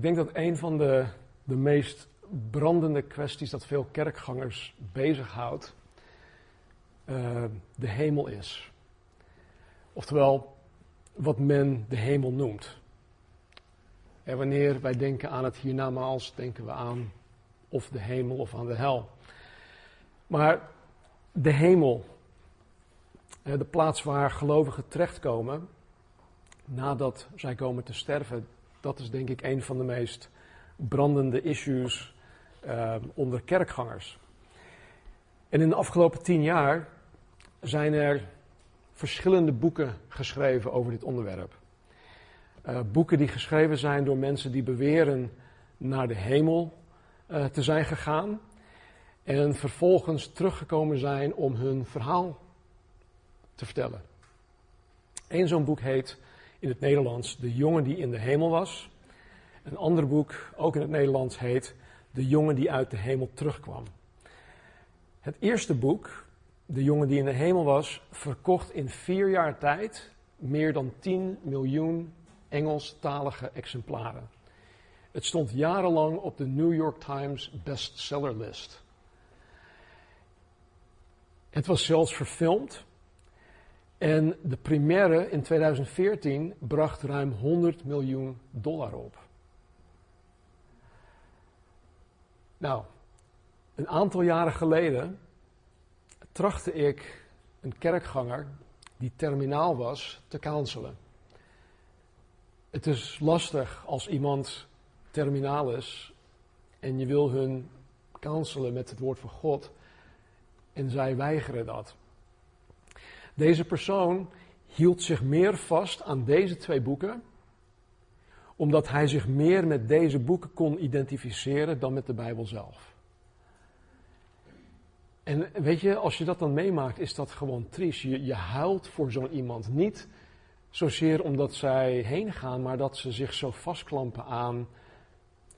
Ik denk dat een van de, de meest brandende kwesties dat veel kerkgangers bezighoudt, uh, de hemel is. Oftewel, wat men de hemel noemt. En wanneer wij denken aan het hiernamaals, denken we aan of de hemel of aan de hel. Maar de hemel, de plaats waar gelovigen terechtkomen nadat zij komen te sterven, dat is denk ik een van de meest brandende issues uh, onder kerkgangers. En in de afgelopen tien jaar zijn er verschillende boeken geschreven over dit onderwerp. Uh, boeken die geschreven zijn door mensen die beweren naar de hemel uh, te zijn gegaan. En vervolgens teruggekomen zijn om hun verhaal te vertellen. Eén zo'n boek heet in het Nederlands De jongen die in de hemel was. Een ander boek, ook in het Nederlands, heet De jongen die uit de hemel terugkwam. Het eerste boek, De jongen die in de hemel was, verkocht in vier jaar tijd meer dan 10 miljoen Engelstalige exemplaren. Het stond jarenlang op de New York Times bestsellerlist. Het was zelfs verfilmd en de première in 2014 bracht ruim 100 miljoen dollar op. Nou, een aantal jaren geleden trachtte ik een kerkganger die terminaal was te counselen. Het is lastig als iemand terminaal is en je wil hun counselen met het woord van God en zij weigeren dat. Deze persoon hield zich meer vast aan deze twee boeken, omdat hij zich meer met deze boeken kon identificeren dan met de Bijbel zelf. En weet je, als je dat dan meemaakt, is dat gewoon triest. Je, huilt voor zo'n iemand. Niet zozeer omdat zij heen gaan, maar dat ze zich zo vastklampen aan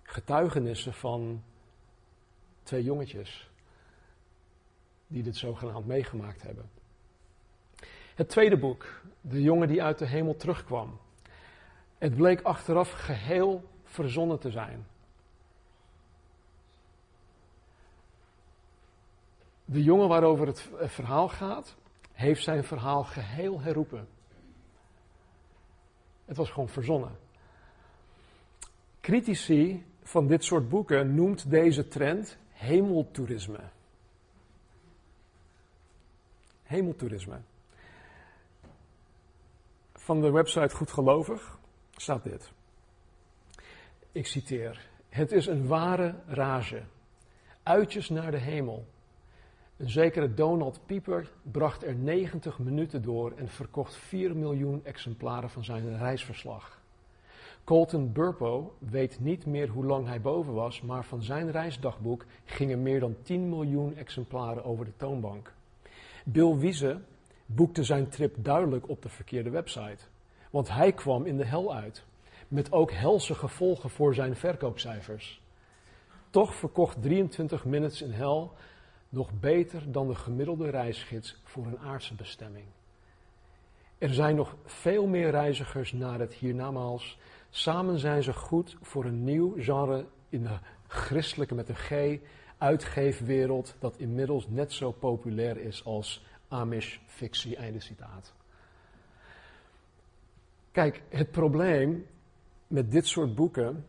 getuigenissen van twee jongetjes die dit zogenaamd meegemaakt hebben. Het tweede boek, De jongen die uit de hemel terugkwam. Het bleek achteraf geheel verzonnen te zijn. De jongen waarover het verhaal gaat, heeft zijn verhaal geheel herroepen. Het was gewoon verzonnen. Critici van dit soort boeken noemt deze trend hemeltoerisme. Hemeltoerisme van de website Goedgelovig staat dit. Ik citeer. Het is een ware rage. Uitjes naar de hemel. Een zekere Donald Pieper bracht er 90 minuten door en verkocht 4 miljoen exemplaren van zijn reisverslag. Colton Burpo weet niet meer hoe lang hij boven was, maar van zijn reisdagboek gingen meer dan 10 miljoen exemplaren over de toonbank. Bill Wiese boekte zijn trip duidelijk op de verkeerde website. Want hij kwam in de hel uit. Met ook helse gevolgen voor zijn verkoopcijfers. Toch verkocht 23 Minutes in Hell nog beter dan de gemiddelde reisgids voor een aardse bestemming. Er zijn nog veel meer reizigers naar het hiernamaals. Samen zijn ze goed voor een nieuw genre in de christelijke met een G uitgeefwereld dat inmiddels net zo populair is als Amish fictie, einde citaat. Kijk, het probleem met dit soort boeken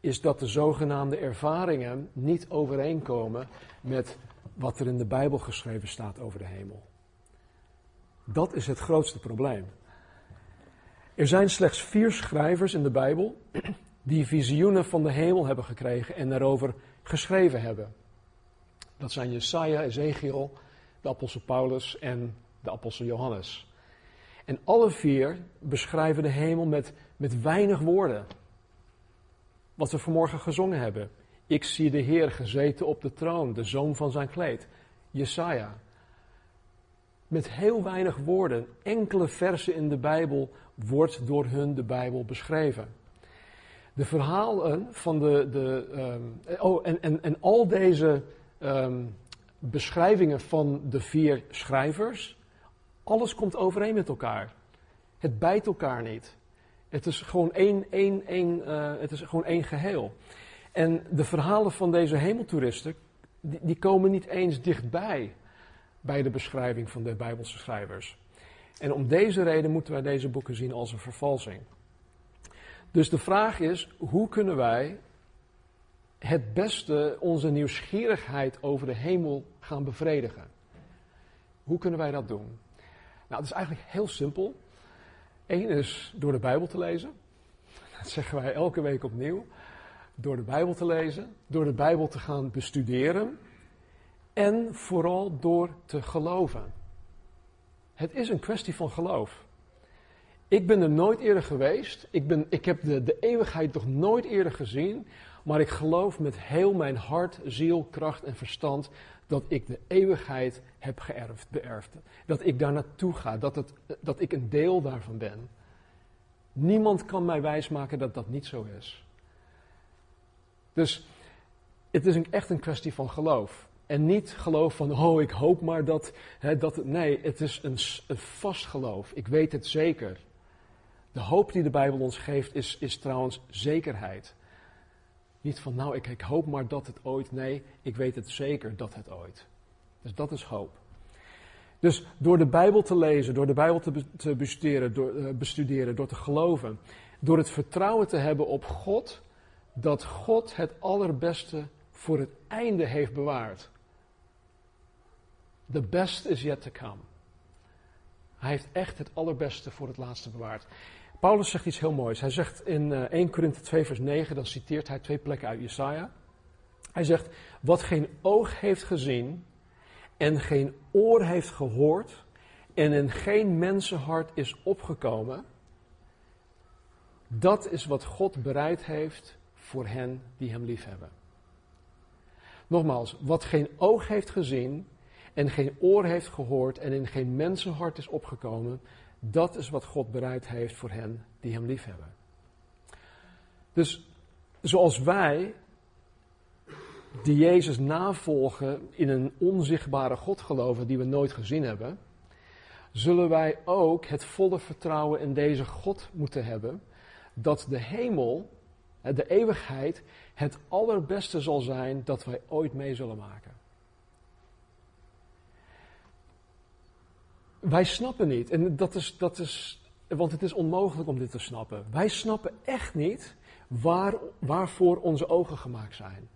is dat de zogenaamde ervaringen niet overeenkomen met wat er in de Bijbel geschreven staat over de hemel. Dat is het grootste probleem. Er zijn slechts vier schrijvers in de Bijbel die visioenen van de hemel hebben gekregen en daarover geschreven hebben. Dat zijn Jesaja, Ezekiel, de apostel Paulus en de apostel Johannes. En alle vier beschrijven de hemel met, met weinig woorden. Wat we vanmorgen gezongen hebben. Ik zie de Heer gezeten op de troon, de zoon van zijn kleed. Jesaja. Met heel weinig woorden, enkele versen in de Bijbel, wordt door hun de Bijbel beschreven. De verhalen van de. de um, oh, en, en, en al deze um, beschrijvingen van de vier schrijvers alles komt overeen met elkaar. Het bijt elkaar niet. Het is gewoon één, één, één, uh, het is gewoon één geheel. En de verhalen van deze hemeltoeristen, die, die komen niet eens dichtbij bij de beschrijving van de Bijbelse schrijvers. En om deze reden moeten wij deze boeken zien als een vervalsing. Dus de vraag is, hoe kunnen wij het beste onze nieuwsgierigheid over de hemel gaan bevredigen? Hoe kunnen wij dat doen? Nou, het is eigenlijk heel simpel. Eén is door de Bijbel te lezen. Dat zeggen wij elke week opnieuw. Door de Bijbel te lezen, door de Bijbel te gaan bestuderen en vooral door te geloven. Het is een kwestie van geloof. Ik ben er nooit eerder geweest. Ik, ben, ik heb de, de eeuwigheid nog nooit eerder gezien. Maar ik geloof met heel mijn hart, ziel, kracht en verstand dat ik de eeuwigheid heb geërfd, beërfd. Dat ik daar naartoe ga, dat, het, dat ik een deel daarvan ben. Niemand kan mij wijsmaken dat dat niet zo is. Dus het is echt een kwestie van geloof. En niet geloof van, oh, ik hoop maar dat, hè, dat nee, het is een, een vast geloof. Ik weet het zeker. De hoop die de Bijbel ons geeft is, is trouwens zekerheid. Niet van, nou, ik, ik hoop maar dat het ooit. Nee, ik weet het zeker dat het ooit. Dus dat is hoop. Dus door de Bijbel te lezen, door de Bijbel te, bestuderen, door, uh, bestuderen, door te geloven, door het vertrouwen te hebben op God, dat God het allerbeste voor het einde heeft bewaard. The best is yet to come. Hij heeft echt het allerbeste voor het laatste bewaard. Paulus zegt iets heel moois. Hij zegt in 1 eh, Korinthe 2 vers 9, dan citeert hij twee plekken uit Jesaja. Hij zegt, wat geen oog heeft gezien en geen oor heeft gehoord en in geen mensenhart is opgekomen, dat is wat God bereid heeft voor hen die hem liefhebben. Nogmaals, wat geen oog heeft gezien en geen oor heeft gehoord en in geen mensenhart is opgekomen, dat is wat God bereid heeft voor hen die hem liefhebben. Dus zoals wij, die Jezus navolgen, in een onzichtbare God geloven die we nooit gezien hebben, zullen wij ook het volle vertrouwen in deze God moeten hebben dat de hemel, de eeuwigheid, het allerbeste zal zijn dat wij ooit mee zullen maken. Wij snappen niet, en dat is, dat is, want het is onmogelijk om dit te snappen. Wij snappen echt niet waar, waarvoor onze ogen gemaakt zijn.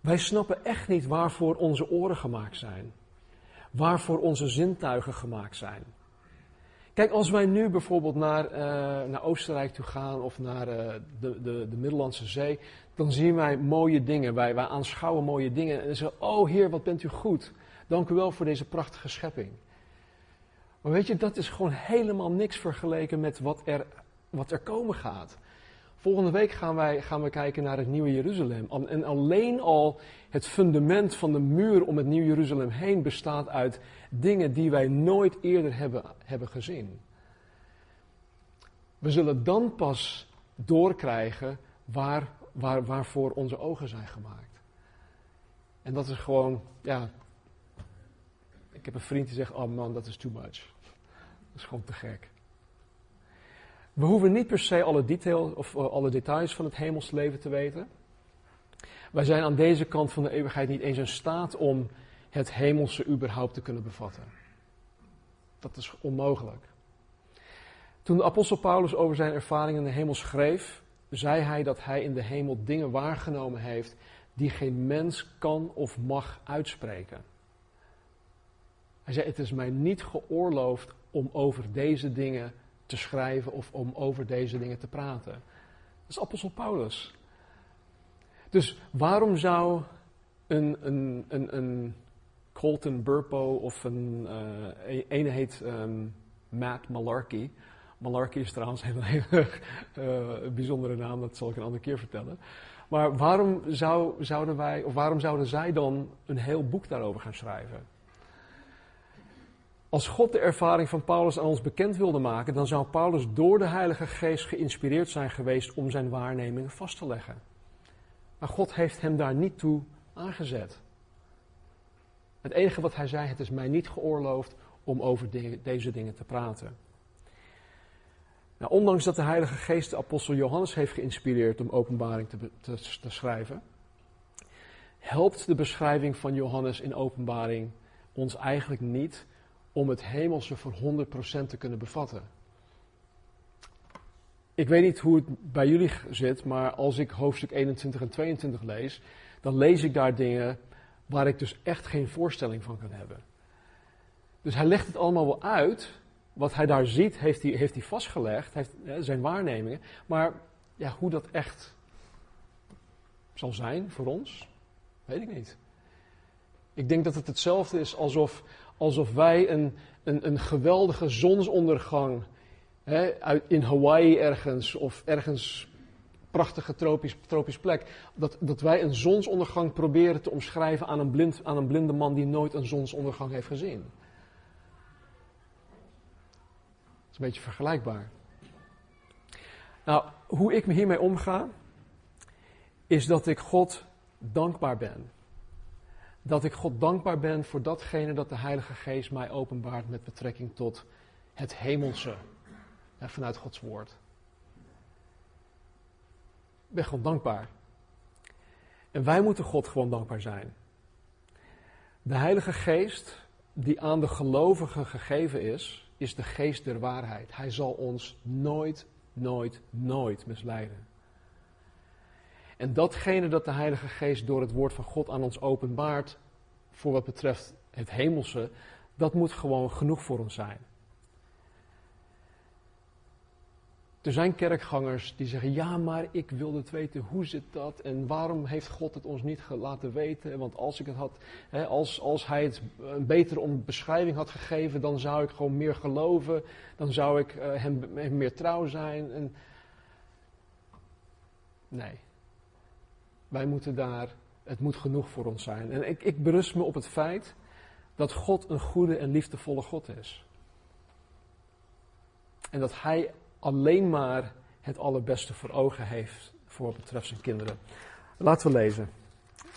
Wij snappen echt niet waarvoor onze oren gemaakt zijn. Waarvoor onze zintuigen gemaakt zijn. Kijk, als wij nu bijvoorbeeld naar, uh, naar Oostenrijk toe gaan of naar uh, de, de, de Middellandse Zee, dan zien wij mooie dingen. Wij, wij aanschouwen mooie dingen en zeggen: Oh Heer, wat bent u goed. Dank u wel voor deze prachtige schepping. Maar weet je, dat is gewoon helemaal niks vergeleken met wat er, wat er komen gaat. Volgende week gaan, wij, gaan we kijken naar het Nieuwe Jeruzalem. En alleen al het fundament van de muur om het Nieuwe Jeruzalem heen bestaat uit dingen die wij nooit eerder hebben, hebben gezien. We zullen dan pas doorkrijgen waar, waar, waarvoor onze ogen zijn gemaakt. En dat is gewoon, ja. Ik heb een vriend die zegt: Oh man, dat is too much. Dat is gewoon te gek. We hoeven niet per se alle, details of uh, alle details van het hemels leven te weten. Wij zijn aan deze kant van de eeuwigheid niet eens in staat om het hemelse überhaupt te kunnen bevatten. Dat is onmogelijk. Toen de apostel Paulus over zijn ervaringen in de hemel schreef, zei hij dat hij in de hemel dingen waargenomen heeft die geen mens kan of mag uitspreken. Hij zei: Het is mij niet geoorloofd om over deze dingen te schrijven of om over deze dingen te praten. Dat is apostel Paulus. Dus waarom zou een, een, een, een Colton Burpo of een, uh, heet um, Matt Malarkey. Malarkey is trouwens een hele uh, bijzondere naam, dat zal ik een andere keer vertellen. Maar waarom, zou, zouden wij, of waarom zouden zij dan een heel boek daarover gaan schrijven? Als God de ervaring van Paulus aan ons bekend wilde maken, dan zou Paulus door de Heilige Geest geïnspireerd zijn geweest om zijn waarnemingen vast te leggen. Maar God heeft hem daar niet toe aangezet. Het enige wat hij zei, het is mij niet geoorloofd om over deze dingen te praten. Nou, ondanks dat de Heilige Geest de apostel Johannes heeft geïnspireerd om openbaring te, te, te schrijven, helpt de beschrijving van Johannes in openbaring ons eigenlijk niet om het hemelse voor 100% te kunnen bevatten. Ik weet niet hoe het bij jullie zit, maar als ik hoofdstuk 21 en 22 lees, dan lees ik daar dingen waar ik dus echt geen voorstelling van kan hebben. Dus hij legt het allemaal wel uit. Wat hij daar ziet, heeft hij, heeft hij vastgelegd, heeft, zijn waarnemingen. Maar ja, hoe dat echt zal zijn voor ons, weet ik niet. Ik denk dat het hetzelfde is alsof, alsof wij een, een, een geweldige zonsondergang hè, in Hawaii ergens of ergens prachtige tropisch, tropisch plek. Dat, dat wij een zonsondergang proberen te omschrijven aan een, blind, aan een blinde man die nooit een zonsondergang heeft gezien. Dat is een beetje vergelijkbaar. Nou, hoe ik me hiermee omga, is dat ik God dankbaar ben. Dat ik God dankbaar ben voor datgene dat de Heilige Geest mij openbaart met betrekking tot het hemelse vanuit Gods woord. Ik ben gewoon dankbaar. En wij moeten God gewoon dankbaar zijn. De Heilige Geest, die aan de gelovigen gegeven is, is de geest der waarheid. Hij zal ons nooit, nooit, nooit misleiden. En datgene dat de Heilige Geest door het woord van God aan ons openbaart, voor wat betreft het hemelse, dat moet gewoon genoeg voor ons zijn. Er zijn kerkgangers die zeggen: Ja, maar ik wilde het weten, hoe zit dat? En waarom heeft God het ons niet laten weten? Want als ik het had, hè, als, als hij het een betere beschrijving had gegeven, dan zou ik gewoon meer geloven. Dan zou ik hem, hem, meer trouw zijn. En... Nee. Wij moeten daar, het moet genoeg voor ons zijn. En ik, ik berust me op het feit dat God een goede en liefdevolle God is. En dat Hij alleen maar het allerbeste voor ogen heeft voor wat betreft zijn kinderen. Laten we lezen.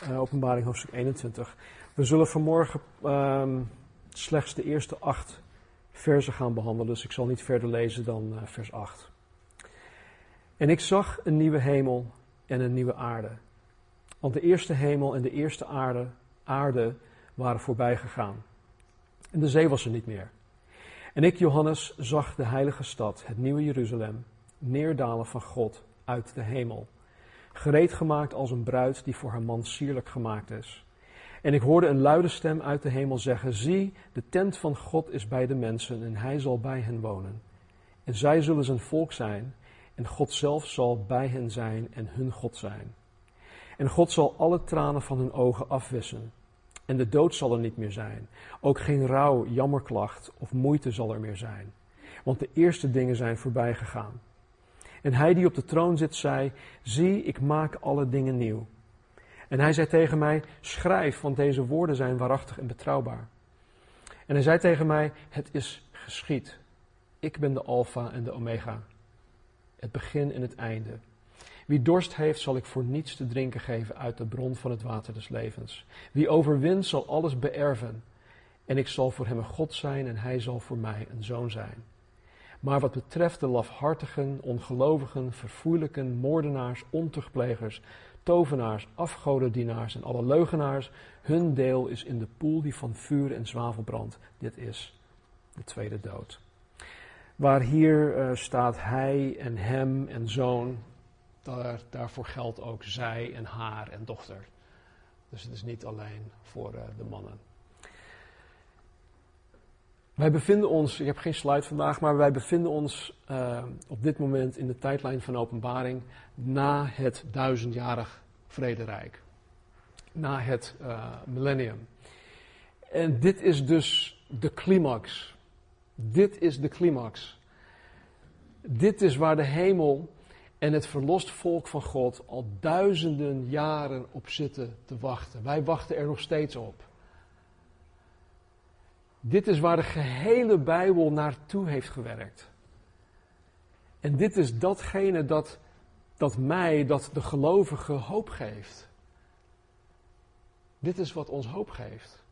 Uh, openbaring hoofdstuk 21. We zullen vanmorgen um, slechts de eerste acht versen gaan behandelen, dus ik zal niet verder lezen dan uh, vers 8. En ik zag een nieuwe hemel en een nieuwe aarde. Want de eerste hemel en de eerste aarde, aarde waren voorbij gegaan. En de zee was er niet meer. En ik, Johannes, zag de heilige stad, het nieuwe Jeruzalem, neerdalen van God uit de hemel. Gereed gemaakt als een bruid die voor haar man sierlijk gemaakt is. En ik hoorde een luide stem uit de hemel zeggen: Zie, de tent van God is bij de mensen en hij zal bij hen wonen. En zij zullen zijn volk zijn, en God zelf zal bij hen zijn en hun God zijn. En God zal alle tranen van hun ogen afwissen. En de dood zal er niet meer zijn. Ook geen rouw, jammerklacht of moeite zal er meer zijn. Want de eerste dingen zijn voorbij gegaan. En hij die op de troon zit, zei: Zie, ik maak alle dingen nieuw. En hij zei tegen mij: Schrijf, want deze woorden zijn waarachtig en betrouwbaar. En hij zei tegen mij: Het is geschied. Ik ben de Alpha en de Omega. Het begin en het einde. Wie dorst heeft, zal ik voor niets te drinken geven uit de bron van het water des levens. Wie overwint, zal alles beërven. En ik zal voor hem een God zijn en hij zal voor mij een zoon zijn. Maar wat betreft de lafhartigen, ongelovigen, verfoeilijken, moordenaars, ontuchtplegers, tovenaars, afgodendienaars en alle leugenaars, hun deel is in de poel die van vuur en zwavel brandt. Dit is de tweede dood. Waar hier uh, staat hij en hem en zoon, daar, daarvoor geldt ook zij en haar en dochter. Dus het is niet alleen voor uh, de mannen. Wij bevinden ons, ik heb geen slide vandaag, maar wij bevinden ons uh, op dit moment in de tijdlijn van openbaring na het duizendjarig vrederijk. Na het uh, millennium. En dit is dus de climax. Dit is de climax. Dit is waar de hemel en het verlost volk van God al duizenden jaren op zitten te wachten. Wij wachten er nog steeds op. Dit is waar de gehele Bijbel naartoe heeft gewerkt. En dit is datgene dat, dat mij, dat de gelovige hoop geeft. Dit is wat ons hoop geeft.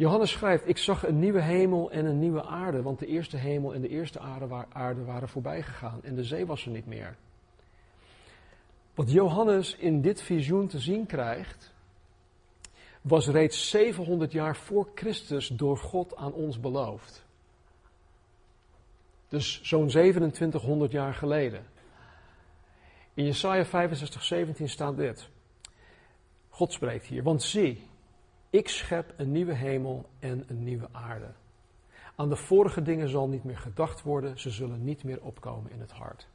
Johannes schrijft: Ik zag een nieuwe hemel en een nieuwe aarde, want de eerste hemel en de eerste aarde, waren voorbij gegaan en de zee was er niet meer. Wat Johannes in dit visioen te zien krijgt, was reeds 700 jaar voor Christus door God aan ons beloofd. Dus zo'n 2700 jaar geleden. In Jesaja 65, 17 staat dit. God spreekt hier, want zie, ik schep een nieuwe hemel en een nieuwe aarde. Aan de vorige dingen zal niet meer gedacht worden, ze zullen niet meer opkomen in het hart.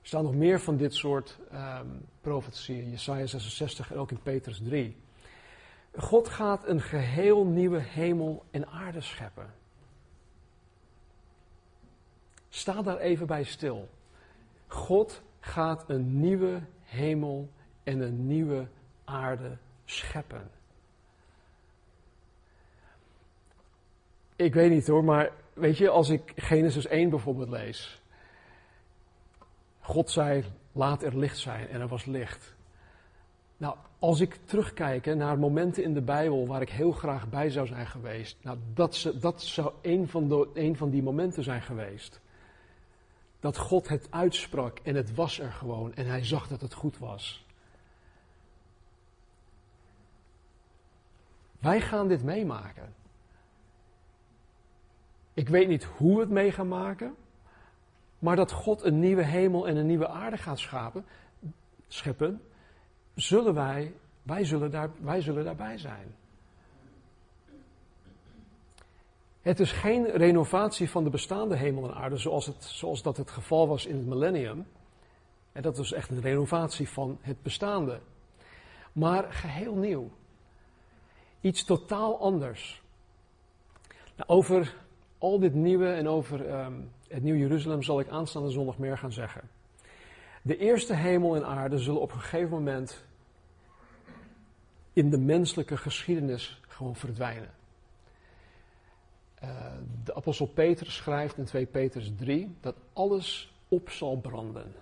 Er staan nog meer van dit soort um, profetieën, Jesaja 66 en ook in Petrus 3. God gaat een geheel nieuwe hemel en aarde scheppen. Sta daar even bij stil. God gaat een nieuwe hemel en een nieuwe aarde scheppen. Ik weet niet hoor, maar weet je, als ik Genesis 1 bijvoorbeeld lees. God zei, laat er licht zijn en er was licht. Nou, als ik terugkijk naar momenten in de Bijbel waar ik heel graag bij zou zijn geweest. Nou, dat, dat zou van, de, een van die momenten zijn geweest. Dat God het uitsprak en het was er gewoon en hij zag dat het goed was. Wij gaan dit meemaken. Ik weet niet hoe we het mee gaan maken, maar dat God een nieuwe hemel en een nieuwe aarde gaat schapen, scheppen, zullen wij, wij zullen, daar, wij zullen daarbij zijn. Het is geen renovatie van de bestaande hemel en aarde zoals, het, zoals dat het geval was in het millennium. En dat was echt een renovatie van het bestaande. Maar geheel nieuw. Iets totaal anders. Nou, over al dit nieuwe en over ehm, het Nieuw Jeruzalem zal ik aanstaande zondag meer gaan zeggen. De eerste hemel en aarde zullen op een gegeven moment in de menselijke geschiedenis gewoon verdwijnen. Uh, de apostel Petrus schrijft in 2 Petrus 3 dat alles op zal branden.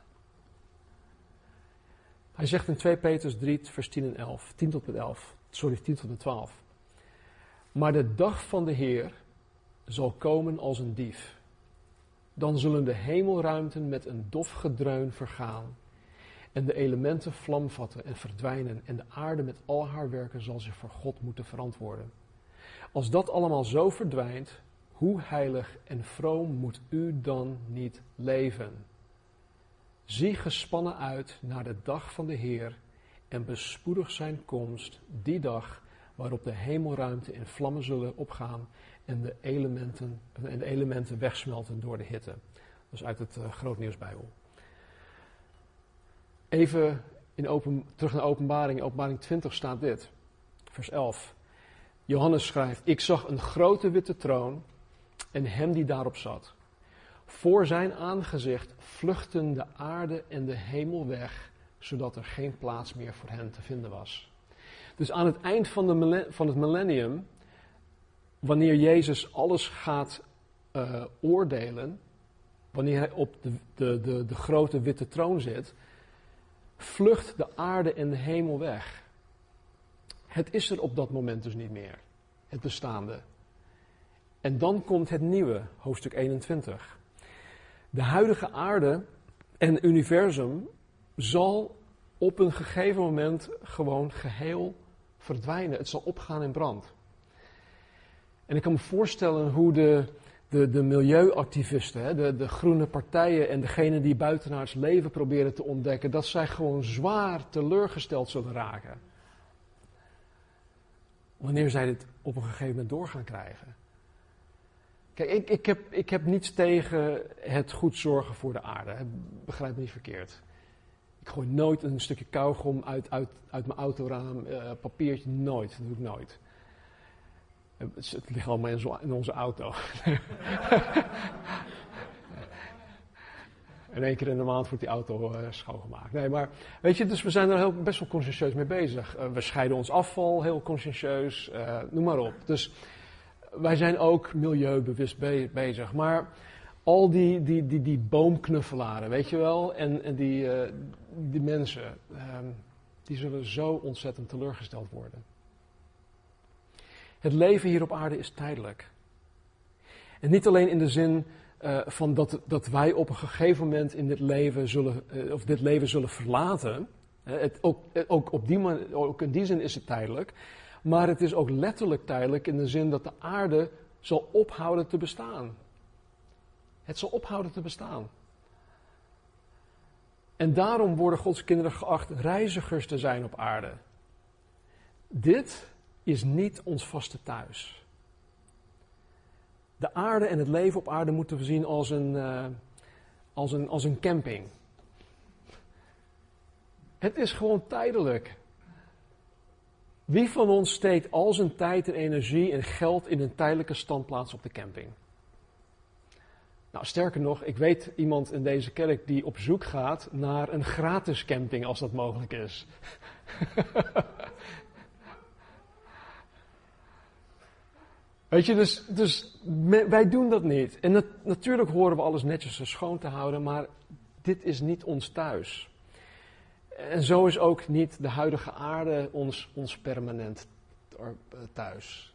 Hij zegt in 2 Petrus 3, vers 10 en 11, 10 tot met 11 sorry, 10 tot de 12. Maar de dag van de Heer zal komen als een dief. Dan zullen de hemelruimten met een dof gedreun vergaan. En de elementen vlam vatten en verdwijnen. En de aarde met al haar werken zal zich voor God moeten verantwoorden. Als dat allemaal zo verdwijnt, hoe heilig en vroom moet u dan niet leven? Zie gespannen uit naar de dag van de Heer en bespoedig zijn komst die dag waarop de hemelruimte in vlammen zullen opgaan en de elementen, en de elementen wegsmelten door de hitte. Dat is uit het uh, Grootnieuwsbijbel. Even in open, terug naar openbaring. In openbaring 20 staat dit. Vers 11. Johannes schrijft, ik zag een grote witte troon en hem die daarop zat. Voor zijn aangezicht vluchten de aarde en de hemel weg zodat er geen plaats meer voor hen te vinden was. Dus aan het eind van, de, van het millennium, wanneer Jezus alles gaat uh, oordelen, wanneer hij op de, de, de, de grote witte troon zit, vlucht de aarde en de hemel weg. Het is er op dat moment dus niet meer, het bestaande. En dan komt het nieuwe, hoofdstuk 21. De huidige aarde en universum zal op een gegeven moment gewoon geheel verdwijnen. Het zal opgaan in brand. En ik kan me voorstellen hoe de, de, de milieuactivisten, de, de groene partijen en degenen die buitenaards leven proberen te ontdekken, dat zij gewoon zwaar teleurgesteld zullen raken. Wanneer zij dit op een gegeven moment door gaan krijgen. Kijk, ik, ik, heb, ik heb niets tegen het goed zorgen voor de aarde. Begrijp me niet verkeerd. Ik gooi nooit een stukje kauwgom uit, uit, uit mijn autoraam, uh, papiertje, nooit. Dat doe ik nooit. Het, ligt allemaal in, zo, in onze auto. en één keer in de maand wordt die auto uh, schoongemaakt. Nee, maar weet je, dus we zijn er heel, best wel conscientieus mee bezig. Uh, we scheiden ons afval heel conscientieus, noem maar op. Dus wij zijn ook milieubewust be bezig. Maar al die, die, die, die boomknuffelaren, weet je wel, en, en die, uh, die mensen, um, die zullen zo ontzettend teleurgesteld worden. Het leven hier op aarde is tijdelijk. En niet alleen in de zin uh, van dat, dat wij op een gegeven moment in dit leven zullen, uh, of dit leven zullen verlaten. het, ook, ook, op die man, ook in die zin is het tijdelijk. Maar het is ook letterlijk tijdelijk in de zin dat de aarde zal ophouden te bestaan. Het zal ophouden te bestaan. En daarom worden Gods kinderen geacht reizigers te zijn op aarde. Dit is niet ons vaste thuis. De aarde en het leven op aarde moeten we zien als een, uh, als een, als een camping. Het is gewoon tijdelijk. Wie van ons steekt al zijn tijd en energie en geld in een tijdelijke standplaats op de camping? Nou, sterker nog, ik weet iemand in deze kerk die op zoek gaat naar een gratis camping als dat mogelijk is. Weet je, dus, dus wij doen dat niet. En natuurlijk horen we alles netjes schoon te houden, maar dit is niet ons thuis. En zo is ook niet de huidige aarde ons, ons permanent thuis.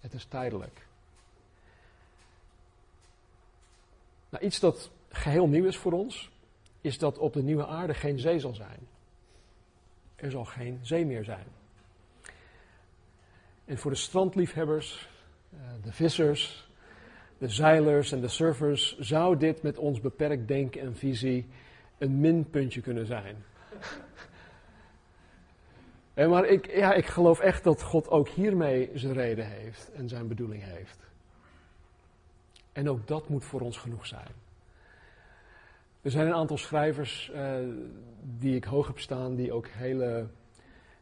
Het is tijdelijk. Nou, iets dat geheel nieuw is voor ons, is dat op de nieuwe aarde geen zee zal zijn. Er zal geen zee meer zijn. En voor de strandliefhebbers, eh, de vissers, de zeilers en de surfers zou dit met ons beperkt denken en visie een minpuntje kunnen zijn. en maar ik, ja, ik geloof echt dat God ook hiermee zijn reden heeft en zijn bedoeling heeft. En ook dat moet voor ons genoeg zijn. Er zijn een aantal schrijvers uh, die ik hoog heb staan, die ook hele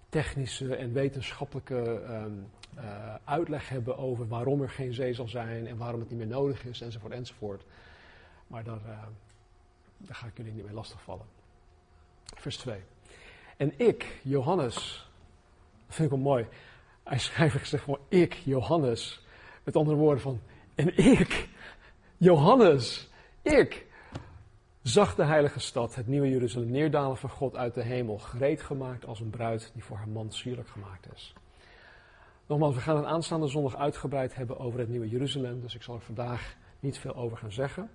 technische en wetenschappelijke um, uh, uitleg hebben over waarom er geen zee zal zijn en waarom het niet meer nodig is, enzovoort, enzovoort. Maar daar, uh, daar ga ik jullie niet mee lastigvallen. Vers 2. En ik, Johannes, dat vind ik wel mooi. Hij schrijft gezegd van ik, Johannes. Met andere woorden van, en ik, Johannes, ik, zag de heilige stad, het nieuwe Jeruzalem, neerdalen van God uit de hemel, gereed gemaakt als een bruid die voor haar man sierlijk gemaakt is. Nogmaals, we gaan het aanstaande zondag uitgebreid hebben over het nieuwe Jeruzalem, dus ik zal er vandaag niet veel over gaan zeggen.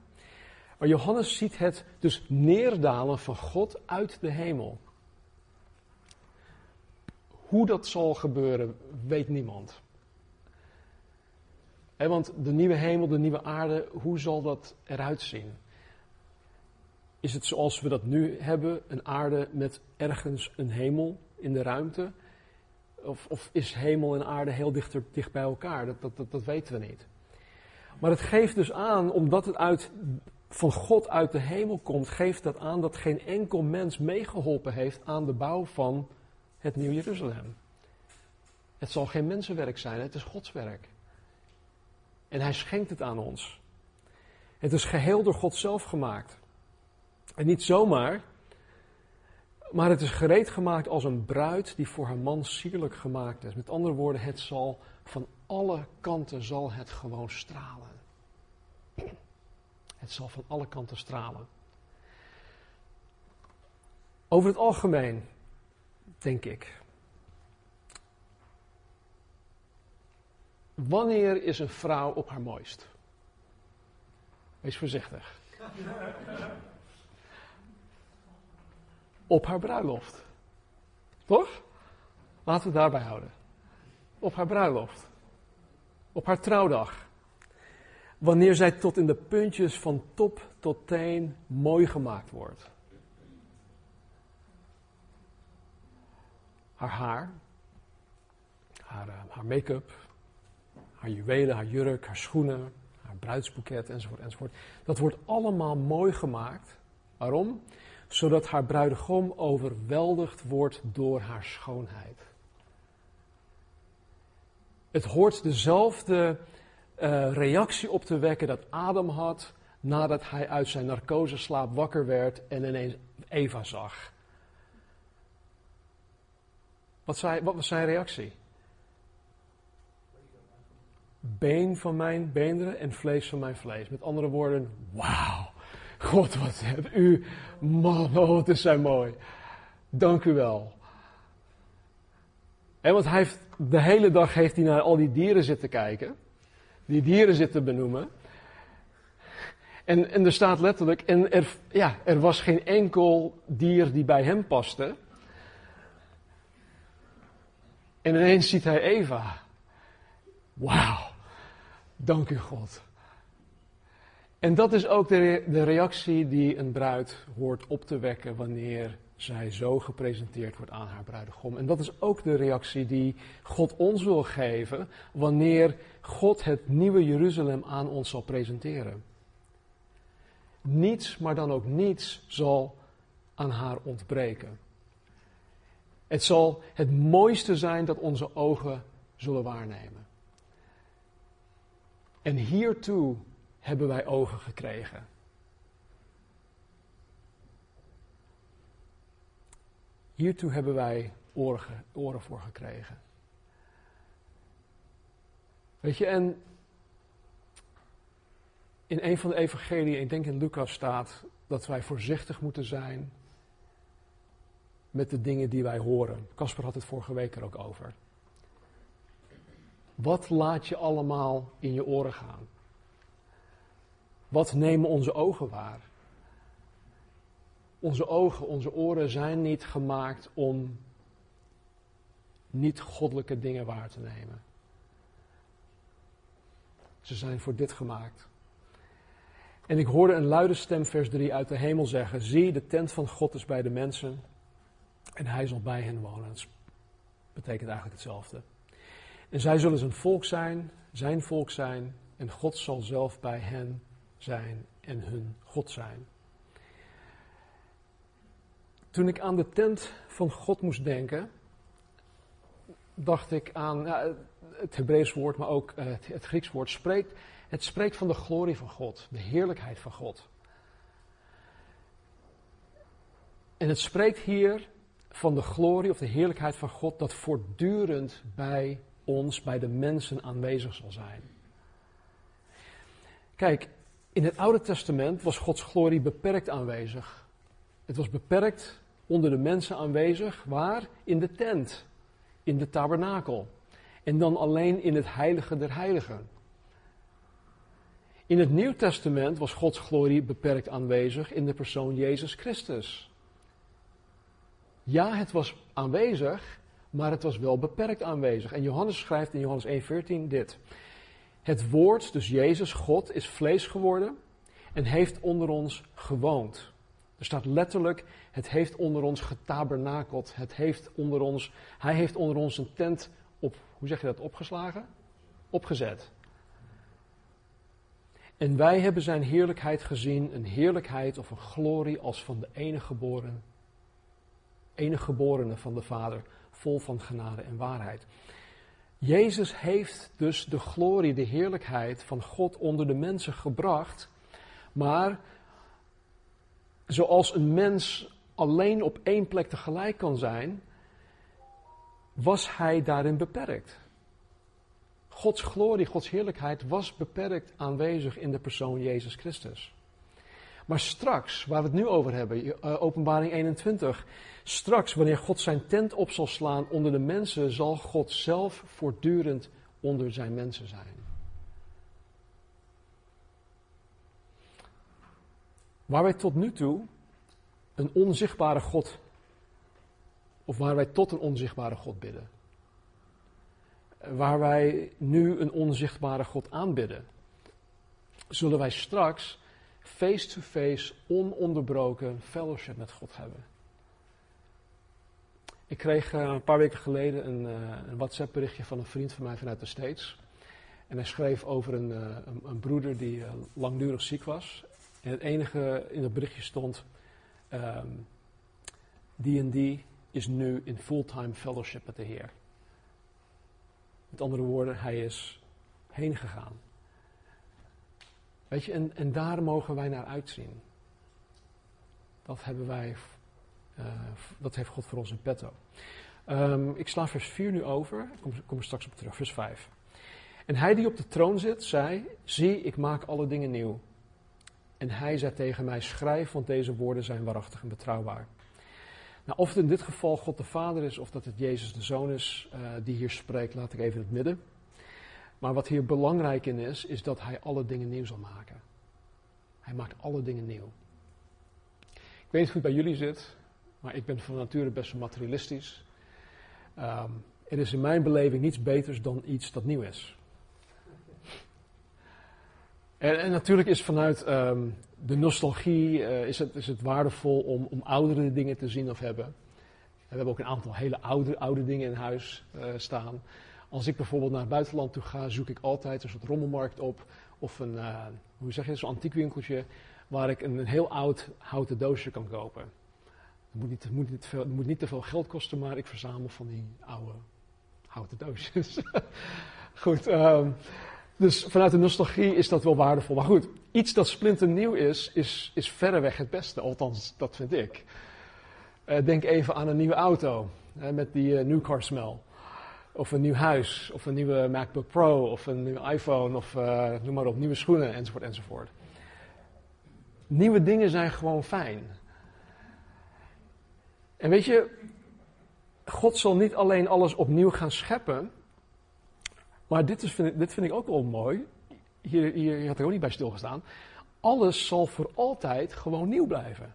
Maar Johannes ziet het dus neerdalen van God uit de hemel. Hoe dat zal gebeuren, weet niemand. Want de nieuwe hemel, de nieuwe aarde, hoe zal dat eruit zien? Is het zoals we dat nu hebben, een aarde met ergens een hemel in de ruimte? Of, of is hemel en aarde heel dichter, dicht bij elkaar? Dat, dat, dat, dat weten we niet. Maar het geeft dus aan, omdat het uit, van God uit de hemel komt, geeft dat aan dat geen enkel mens meegeholpen heeft aan de bouw van het Nieuw Jeruzalem. Het zal geen mensenwerk zijn, het is Gods werk. En Hij schenkt het aan ons. Het is geheel door God zelf gemaakt. En niet zomaar, maar het is gereed gemaakt als een bruid die voor haar man sierlijk gemaakt is. Met andere woorden, het zal van alle kanten zal het gewoon stralen. Het zal van alle kanten stralen. Over het algemeen, denk ik. Wanneer is een vrouw op haar mooist? Wees voorzichtig. op haar bruiloft. Toch? Laten we het daarbij houden. Op haar bruiloft. Op haar trouwdag. Wanneer zij tot in de puntjes van top tot teen mooi gemaakt wordt. Haar haar, haar, uh, haar make-up, haar juwelen, haar jurk, haar schoenen, haar bruidsboeket enzovoort, enzovoort. Dat wordt allemaal mooi gemaakt. Waarom? zodat haar bruidegom overweldigd wordt door haar schoonheid. Het hoort dezelfde uh, reactie op te wekken dat Adam had nadat hij uit zijn narcoseslaap wakker werd en ineens Eva zag. Wat, wat was zijn reactie? Been van mijn beenderen en vlees van mijn vlees. Met andere woorden, wauw. God, wat hebt u, man, oh, het is zo mooi. Dank u wel. En want hij heeft, de hele dag heeft hij naar al die dieren zitten kijken. Die dieren zitten benoemen. En, en er staat letterlijk, en er, ja, er was geen enkel dier die bij hem paste. En ineens ziet hij Eva. Wauw, dank u God. En dat is ook de, de reactie die een bruid hoort op te wekken wanneer zij zo gepresenteerd wordt aan haar bruidegom. En dat is ook de reactie die God ons wil geven wanneer God het nieuwe Jeruzalem aan ons zal presenteren. Niets, maar dan ook niets zal aan haar ontbreken. Het zal het mooiste zijn dat onze ogen zullen waarnemen. En hiertoe hebben wij ogen gekregen. Hiertoe hebben wij oren, oren voor gekregen. Weet je, en in een van de evangeliën, ik denk in Lucas staat dat wij voorzichtig moeten zijn met de dingen die wij horen. Casper had het vorige week er ook over. Wat laat je allemaal in je oren gaan? Wat nemen onze ogen waar? Onze ogen, onze oren zijn niet gemaakt om niet goddelijke dingen waar te nemen. Ze zijn voor dit gemaakt. En ik hoorde een luide stem, vers 3, uit de hemel zeggen: Zie, de tent van God is bij de mensen en hij zal bij hen wonen. Dat betekent eigenlijk hetzelfde. En zij zullen zijn volk zijn, zijn volk zijn, en God zal zelf bij hen zijn en hun God zijn. Toen ik aan de tent van God moest denken, dacht ik aan het Hebreeuws woord, maar ook uh, het, Grieks woord. Spreekt, het spreekt van de glorie van God, de heerlijkheid van God. En het spreekt hier van de glorie of de heerlijkheid van God dat voortdurend bij ons, bij de mensen aanwezig zal zijn. Kijk, in het Oude Testament was Gods glorie beperkt aanwezig. Het was beperkt onder de mensen aanwezig, waar? In de tent, in de tabernakel. En dan alleen in het heilige der heiligen. In het Nieuw Testament was Gods glorie beperkt aanwezig in de persoon Jezus Christus. Ja, het was aanwezig, maar het was wel beperkt aanwezig. En Johannes schrijft in Johannes 1:14 dit. Het woord, dus Jezus, God, is vlees geworden en heeft onder ons gewoond. Er staat letterlijk, het heeft onder ons getabernakeld. Het heeft onder ons, hij heeft onder ons een tent op, hoe zeg je dat, opgeslagen? Opgezet. En wij hebben zijn heerlijkheid gezien, een heerlijkheid of een glorie als van de enige geboren, enige geborene van de Vader, vol van genade en waarheid. Jezus heeft dus de glorie, de heerlijkheid van God onder de mensen gebracht. Maar zoals een mens alleen op één plek tegelijk kan zijn, was hij daarin beperkt. Gods glorie, Gods heerlijkheid was beperkt aanwezig in de persoon Jezus Christus. Maar straks, waar we het nu over hebben, eh, Openbaring 21, straks wanneer God zijn tent op zal slaan onder de mensen, zal God zelf voortdurend onder zijn mensen zijn. Waar wij tot nu toe een onzichtbare God, of waar wij tot een onzichtbare God bidden. Waar wij nu een onzichtbare God aanbidden, zullen wij straks face-to-face, ononderbroken fellowship met God hebben. Ik kreeg uh, een paar weken geleden een, uh, een WhatsApp berichtje van een vriend van mij vanuit de States. En hij schreef over een, uh, een, broeder die langdurig ziek was. En het enige in het berichtje stond, um, die en die is nu in fulltime fellowship met de Heer. Met andere woorden, hij is heen gegaan. Weet je, en, en daar mogen wij naar uitzien. Dat hebben wij, uh, dat heeft God voor ons in petto. Um, ik sla vers 4 nu over, kom, kom er straks op terug, vers 5. En hij die op de troon zit, zei, zie, ik maak alle dingen nieuw. En hij zei tegen mij, schrijf, want deze woorden zijn waarachtig en betrouwbaar. Nou, of het in dit geval God de Vader is of dat het Jezus de Zoon is uh, die hier spreekt, laat ik even in het midden. Maar wat hier belangrijk in is, is dat hij alle dingen nieuw zal maken. Hij maakt alle dingen nieuw. Ik weet niet hoe het bij jullie zit, maar ik ben van nature best materialistisch. Um, er is in mijn beleving niets beters dan iets dat nieuw is. En, en natuurlijk is vanuit um, de nostalgie uh, is, het, is het waardevol om, om oudere dingen te zien of hebben. we hebben ook een aantal hele oude, oude dingen in huis uh, staan. Als ik bijvoorbeeld naar het buitenland toe ga, zoek ik altijd een soort rommelmarkt op. Of een, uh, hoe zeg je, zo'n antiekwinkeltje. Waar ik een, een, heel oud houten doosje kan kopen. Het moet, niet, moet niet veel, moet niet te veel geld kosten, maar ik verzamel van die oude houten doosjes. Goed, um, dus vanuit de nostalgie is dat wel waardevol. Maar goed, iets dat splinternieuw is, is, is verreweg het beste. Althans, dat vind ik. Uh, denk even aan een nieuwe auto. Met die uh, new car smell. Of een nieuw huis. Of een nieuwe MacBook Pro. Of een nieuwe iPhone. Of uh, noem maar op, nieuwe schoenen. Enzovoort, enzovoort. Nieuwe dingen zijn gewoon fijn. En weet je, God zal niet alleen alles opnieuw gaan scheppen. Maar dit, is, vind dit vind ik ook wel mooi. Hier, hier, hier had ik ook niet bij stilgestaan. Alles zal voor altijd gewoon nieuw blijven.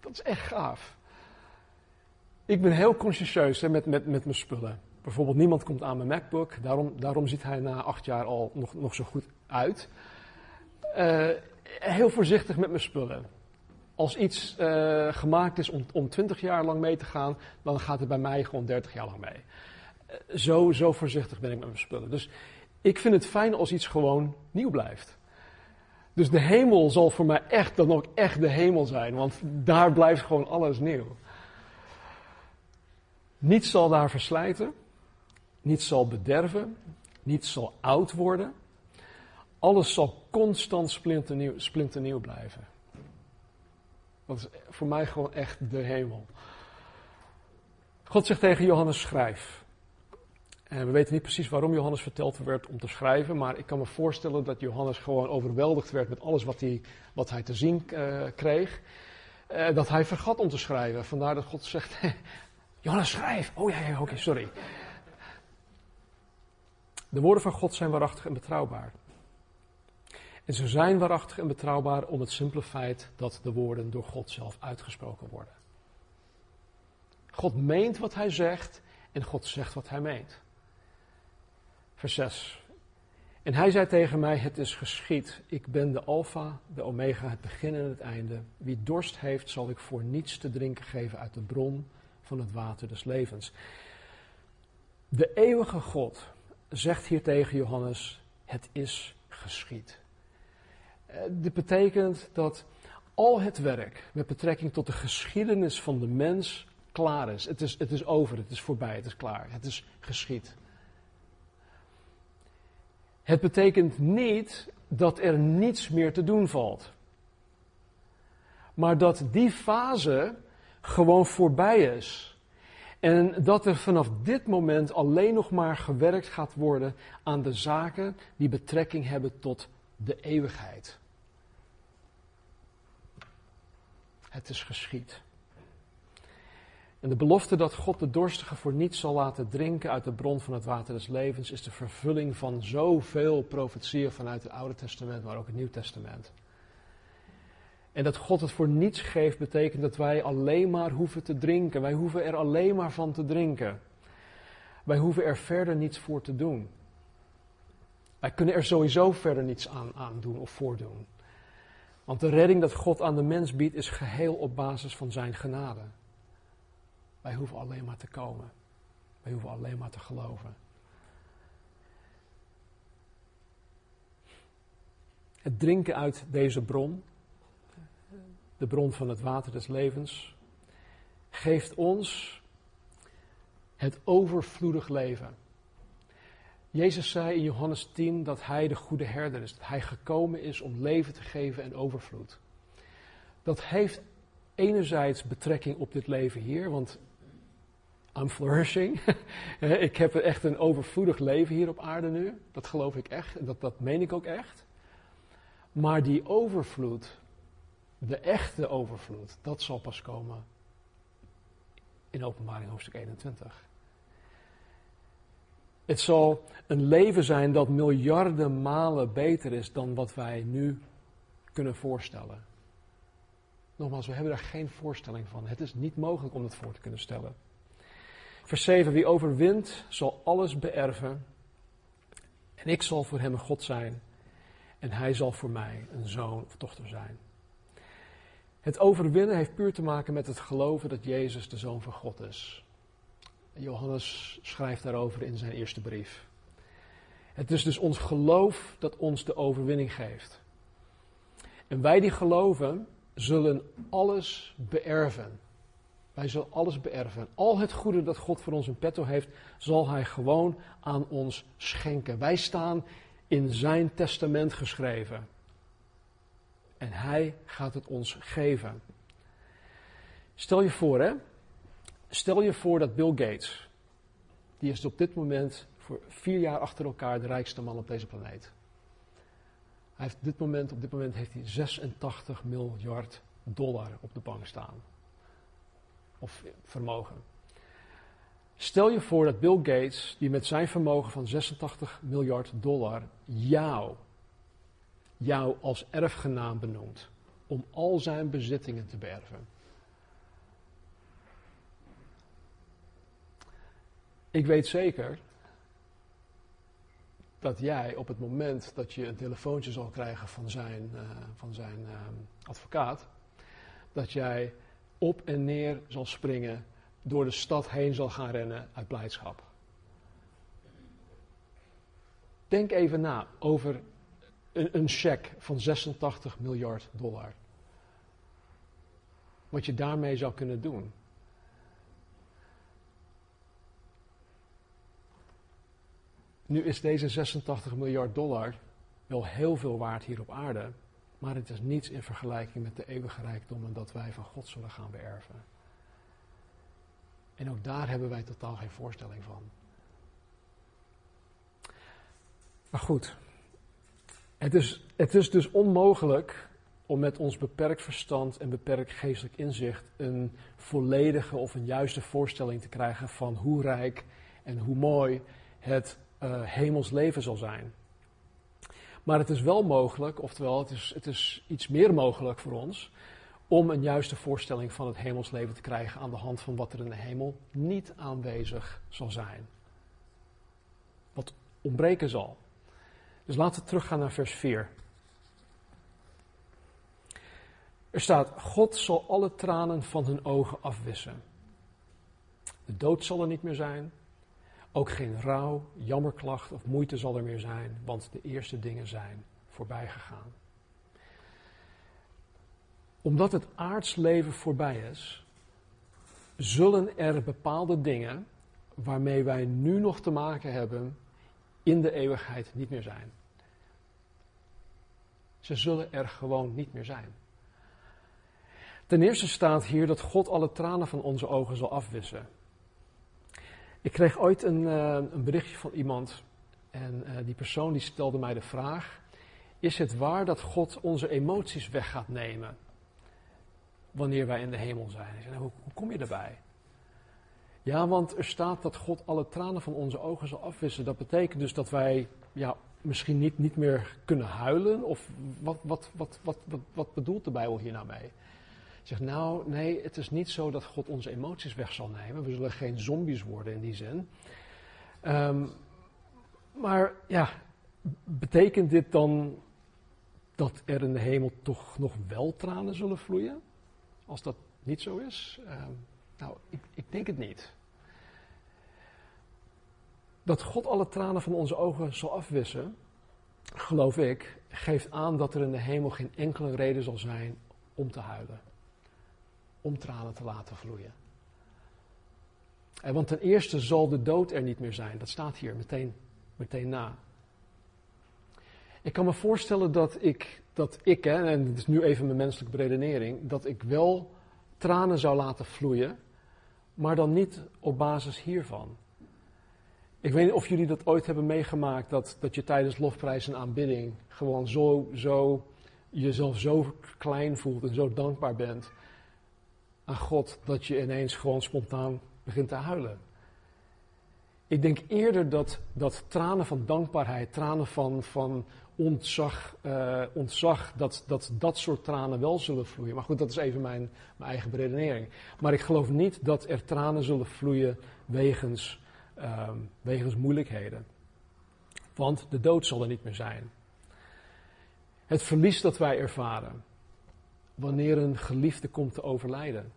Dat is echt gaaf. Ik ben heel consciëntieus met, met, met mijn spullen. Bijvoorbeeld, niemand komt aan mijn MacBook. Daarom, daarom ziet hij na acht jaar al nog, nog zo goed uit. Uh, heel voorzichtig met mijn spullen. Als iets uh, gemaakt is om, om 20 jaar lang mee te gaan, dan gaat het bij mij gewoon 30 jaar lang mee zo, zo voorzichtig ben ik met mijn spullen. Dus ik vind het fijn als iets gewoon nieuw blijft. Dus de hemel zal voor mij echt dan ook echt de hemel zijn, want daar blijft gewoon alles nieuw. Niets zal daar verslijten, niets zal bederven, niets zal oud worden. Alles zal constant splinternieuw, blijven. Dat is voor mij gewoon echt de hemel. God zegt tegen Johannes: schrijf. En we weten niet precies waarom Johannes verteld werd om te schrijven, maar ik kan me voorstellen dat Johannes gewoon overweldigd werd met alles wat hij, wat hij te zien uh, kreeg. Uh, dat hij vergat om te schrijven. Vandaar dat God zegt: Johannes, schrijf. Oh ja, ja oké, sorry. De woorden van God zijn waarachtig en betrouwbaar. En ze zijn waarachtig en betrouwbaar om het simpele feit dat de woorden door God zelf uitgesproken worden. God meent wat hij zegt en God zegt wat hij meent. Vers 6. En hij zei tegen mij: Het is geschied. Ik ben de Alpha, de Omega, het begin en het einde. Wie dorst heeft, zal ik voor niets te drinken geven uit de bron van het water des levens. De eeuwige God zegt hier tegen Johannes: Het is geschied. Eh, dit betekent dat al het werk met betrekking tot de geschiedenis van de mens klaar is. Het is, het is over, het is voorbij, het is klaar, het is geschied. Het betekent niet dat er niets meer te doen valt. Maar dat die fase gewoon voorbij is. En dat er vanaf dit moment alleen nog maar gewerkt gaat worden aan de zaken die betrekking hebben tot de eeuwigheid. Het is geschied. En de belofte dat God de dorstige voor niets zal laten drinken uit de bron van het water des levens is de vervulling van zoveel profetieën vanuit het Oude Testament, maar ook het Nieuw Testament. En dat God het voor niets geeft, betekent dat wij alleen maar hoeven te drinken. Wij hoeven er alleen maar van te drinken. Wij hoeven er verder niets voor te doen. Wij kunnen er sowieso verder niets aan, doen of voordoen. Want de redding dat God aan de mens biedt is geheel op basis van zijn genade. Wij hoeven alleen maar te komen. Wij hoeven alleen maar te geloven. Het drinken uit deze bron, de bron van het water des levens, geeft ons het overvloedig leven. Jezus zei in Johannes 10 dat Hij de goede herder is, dat Hij gekomen is om leven te geven en overvloed. Dat heeft enerzijds betrekking op dit leven hier, want I'm flourishing. ik heb echt een overvloedig leven hier op aarde nu. Dat geloof ik echt en dat, dat meen ik ook echt. Maar die overvloed de echte overvloed, dat zal pas komen in openbaring hoofdstuk 21. Het zal een leven zijn dat miljarden malen beter is dan wat wij nu kunnen voorstellen. Nogmaals, we hebben daar geen voorstelling van. Het is niet mogelijk om dat voor te kunnen stellen. Vers 7. Wie overwint, zal alles beërven. En ik zal voor hem een God zijn. En hij zal voor mij een zoon of dochter zijn. Het overwinnen heeft puur te maken met het geloven dat Jezus de zoon van God is. Johannes schrijft daarover in zijn eerste brief. Het is dus ons geloof dat ons de overwinning geeft. En wij die geloven, zullen alles beërven. Wij zullen alles beërven. Al het goede dat God voor ons in petto heeft, zal Hij gewoon aan ons schenken. Wij staan in Zijn testament geschreven. En Hij gaat het ons geven. Stel je voor, hè. Stel je voor dat Bill Gates, die is op dit moment voor vier jaar achter elkaar de rijkste man op deze planeet. Hij heeft dit moment, op dit moment heeft hij 86 miljard dollar op de bank staan. Of vermogen. Stel je voor dat Bill Gates, die met zijn vermogen van 86 miljard dollar jou, jou als erfgenaam benoemt. Om al zijn bezittingen te beërven. Ik weet zeker dat jij op het moment dat je een telefoontje zal krijgen van zijn, uh, van zijn uh, advocaat, dat jij op en neer zal springen, door de stad heen zal gaan rennen uit blijdschap. Denk even na over een, een cheque van 86 miljard dollar. Wat je daarmee zou kunnen doen. Nu is deze 86 miljard dollar wel heel veel waard hier op aarde, maar het is niets in vergelijking met de eeuwige rijkdommen dat wij van God zullen gaan beërven. En ook daar hebben wij totaal geen voorstelling van. Maar goed, het is, het is dus onmogelijk om met ons beperkt verstand en beperkt geestelijk inzicht een volledige of een juiste voorstelling te krijgen van hoe rijk en hoe mooi het uh, hemels leven zal zijn. Maar het is wel mogelijk, oftewel het is, het is iets meer mogelijk voor ons, om een juiste voorstelling van het hemelsleven te krijgen aan de hand van wat er in de hemel niet aanwezig zal zijn. Wat ontbreken zal. Dus laten we teruggaan naar vers 4. Er staat: God zal alle tranen van hun ogen afwissen. De dood zal er niet meer zijn. Ook geen rouw, jammerklacht of moeite zal er meer zijn, want de eerste dingen zijn voorbij gegaan. Omdat het aardsleven voorbij is, zullen er bepaalde dingen waarmee wij nu nog te maken hebben, in de eeuwigheid niet meer zijn. Ze zullen er gewoon niet meer zijn. Ten eerste staat hier dat God alle tranen van onze ogen zal afwissen. Ik kreeg ooit een, uh, een berichtje van iemand en uh, die persoon die stelde mij de vraag: Is het waar dat God onze emoties weg gaat nemen wanneer wij in de hemel zijn? Ik zei, nou, hoe, hoe kom je daarbij? Ja, want er staat dat God alle tranen van onze ogen zal afwissen. Dat betekent dus dat wij ja, misschien niet, niet meer kunnen huilen? Of wat, wat, wat, wat, wat, wat bedoelt de Bijbel hier nou mee? Zegt nou, nee, het is niet zo dat God onze emoties weg zal nemen. We zullen geen zombies worden in die zin. Um, maar ja, betekent dit dan dat er in de hemel toch nog wel tranen zullen vloeien? Als dat niet zo is? Um, nou, ik, ik denk het niet. Dat God alle tranen van onze ogen zal afwissen, geloof ik, geeft aan dat er in de hemel geen enkele reden zal zijn om te huilen om tranen te laten vloeien. En want ten eerste zal de dood er niet meer zijn. Dat staat hier meteen, meteen na. Ik kan me voorstellen dat ik, dat ik hè, en het is nu even mijn menselijke beredenering, dat ik wel tranen zou laten vloeien, maar dan niet op basis hiervan. Ik weet niet of jullie dat ooit hebben meegemaakt, dat, dat je tijdens lofprijs en aanbidding gewoon zo, zo jezelf zo klein voelt en zo dankbaar bent aan God dat je ineens gewoon spontaan begint te huilen. Ik denk eerder dat, dat tranen van dankbaarheid, tranen van, van ontzag, uh, ontzag dat, dat dat soort tranen wel zullen vloeien. Maar goed, dat is even mijn, mijn eigen beredenering. Maar ik geloof niet dat er tranen zullen vloeien wegens, uh, wegens moeilijkheden. Want de dood zal er niet meer zijn. Het verlies dat wij ervaren wanneer een geliefde komt te overlijden.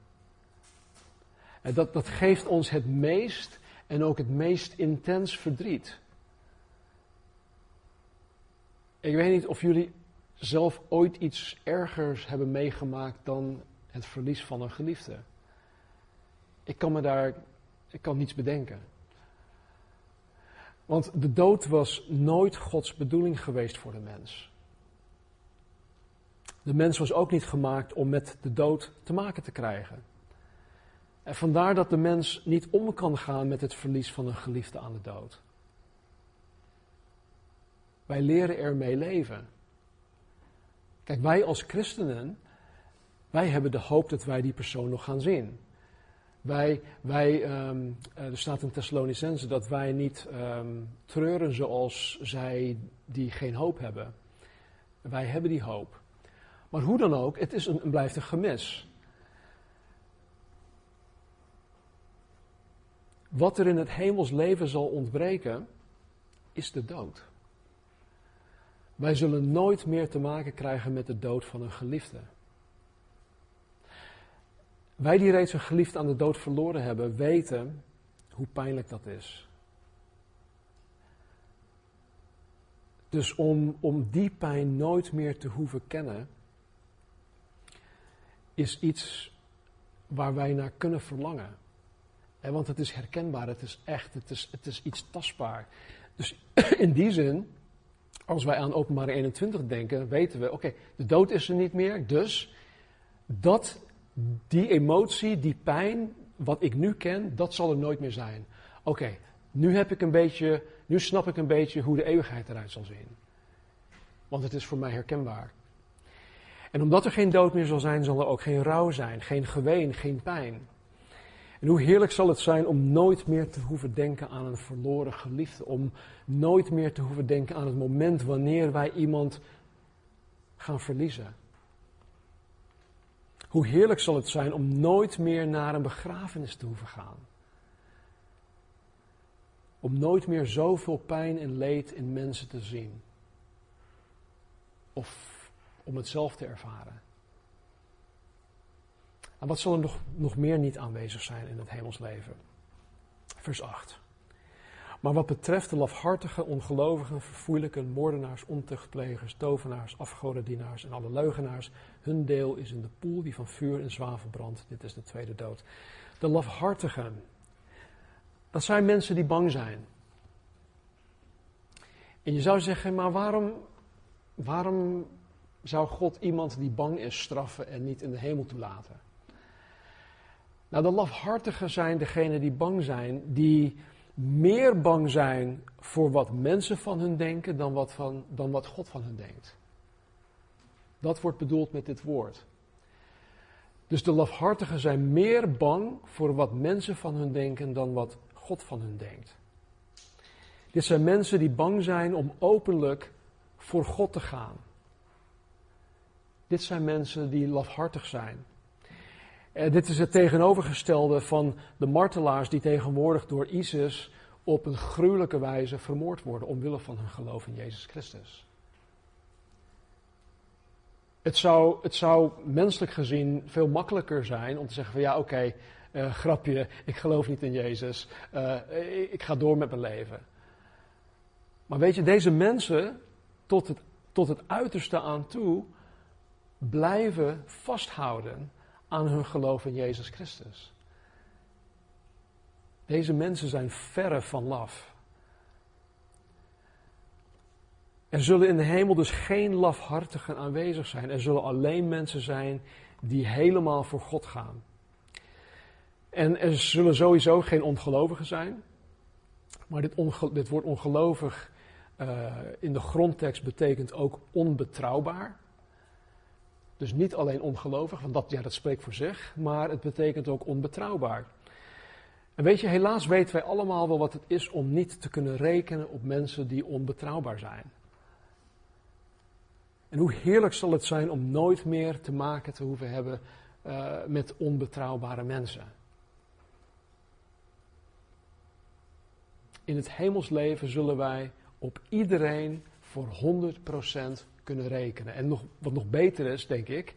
En dat, dat geeft ons het meest en ook het meest intens verdriet. Ik weet niet of jullie zelf ooit iets ergers hebben meegemaakt dan het verlies van een geliefde. Ik kan me daar, ik kan niets bedenken. Want de dood was nooit Gods bedoeling geweest voor de mens. De mens was ook niet gemaakt om met de dood te maken te krijgen. En vandaar dat de mens niet om kan gaan met het verlies van een geliefde aan de dood. Wij leren ermee leven. Kijk, wij als christenen, wij hebben de hoop dat wij die persoon nog gaan zien. Wij, wij um, er staat in Thessalonicense dat wij niet um, treuren zoals zij die geen hoop hebben. Wij hebben die hoop. Maar hoe dan ook, het is een, blijft een gemis. Wat er in het hemels leven zal ontbreken, is de dood. Wij zullen nooit meer te maken krijgen met de dood van een geliefde. Wij die reeds een geliefde aan de dood verloren hebben, weten hoe pijnlijk dat is. Dus om, om die pijn nooit meer te hoeven kennen, is iets waar wij naar kunnen verlangen. want het is herkenbaar, het is echt, het is, het is iets tastbaar. Dus in die zin, als wij aan openbare 21 denken, weten we, oké, de dood is er niet meer, dus dat, die emotie, die pijn, wat ik nu ken, dat zal er nooit meer zijn. Oké, nu heb ik een beetje, nu snap ik een beetje hoe de eeuwigheid eruit zal zien. Want het is voor mij herkenbaar. En omdat er geen dood meer zal zijn, zal er ook geen rouw zijn, geen geween, geen pijn. En hoe heerlijk zal het zijn om nooit meer te hoeven denken aan een verloren geliefde. Om nooit meer te hoeven denken aan het moment wanneer wij iemand gaan verliezen. Hoe heerlijk zal het zijn om nooit meer naar een begrafenis te hoeven gaan. Om nooit meer zoveel pijn en leed in mensen te zien. Of om het zelf te ervaren. En wat zal er nog, nog meer niet aanwezig zijn in het hemelsleven? Vers 8. Maar wat betreft de lafhartige, ongelovigen, verfoeilijke, moordenaars, ontuchtplegers, tovenaars, afgodendienaars en alle leugenaars, hun deel is in de poel die van vuur en zwavel brandt. Dit is de tweede dood. De lafhartigen, dat zijn mensen die bang zijn. En je zou zeggen, maar waarom, waarom zou God iemand die bang is straffen en niet in de hemel toelaten? Nou, de lafhartigen zijn degenen die bang zijn, die meer bang zijn voor wat mensen van hun denken dan wat, van, dan wat God van hun denkt. Dat wordt bedoeld met dit woord. Dus de lafhartigen zijn meer bang voor wat mensen van hun denken dan wat God van hun denkt. Dit zijn mensen die bang zijn om openlijk voor God te gaan. Dit zijn mensen die lafhartig zijn. Uh, dit is het tegenovergestelde van de martelaars die tegenwoordig door ISIS op een gruwelijke wijze vermoord worden omwille van hun geloof in Jezus Christus. Het zou, het zou menselijk gezien veel makkelijker zijn om te zeggen van ja oké, eh, grapje, ik geloof niet in Jezus, uh, ik ga door met mijn leven. Maar weet je, deze mensen tot het, tot het uiterste aan toe blijven vasthouden aan hun geloof in Jezus Christus. Deze mensen zijn verre van laf. Er zullen in de hemel dus geen lafhartigen aanwezig zijn. Er zullen alleen mensen zijn die helemaal voor God gaan. En er zullen sowieso geen ongelovigen zijn. Maar dit, dit woord ongelovig uh, in de grondtekst betekent ook onbetrouwbaar. Dus niet alleen ongelovig, want dat, ja, dat spreekt voor zich, maar het betekent ook onbetrouwbaar. En weet je, helaas weten wij allemaal wel wat het is om niet te kunnen rekenen op mensen die onbetrouwbaar zijn. En hoe heerlijk zal het zijn om nooit meer te maken te hoeven hebben uh, met onbetrouwbare mensen. In het hemelsleven zullen wij op iedereen voor 100% kunnen rekenen. En nog, wat nog beter is, denk ik,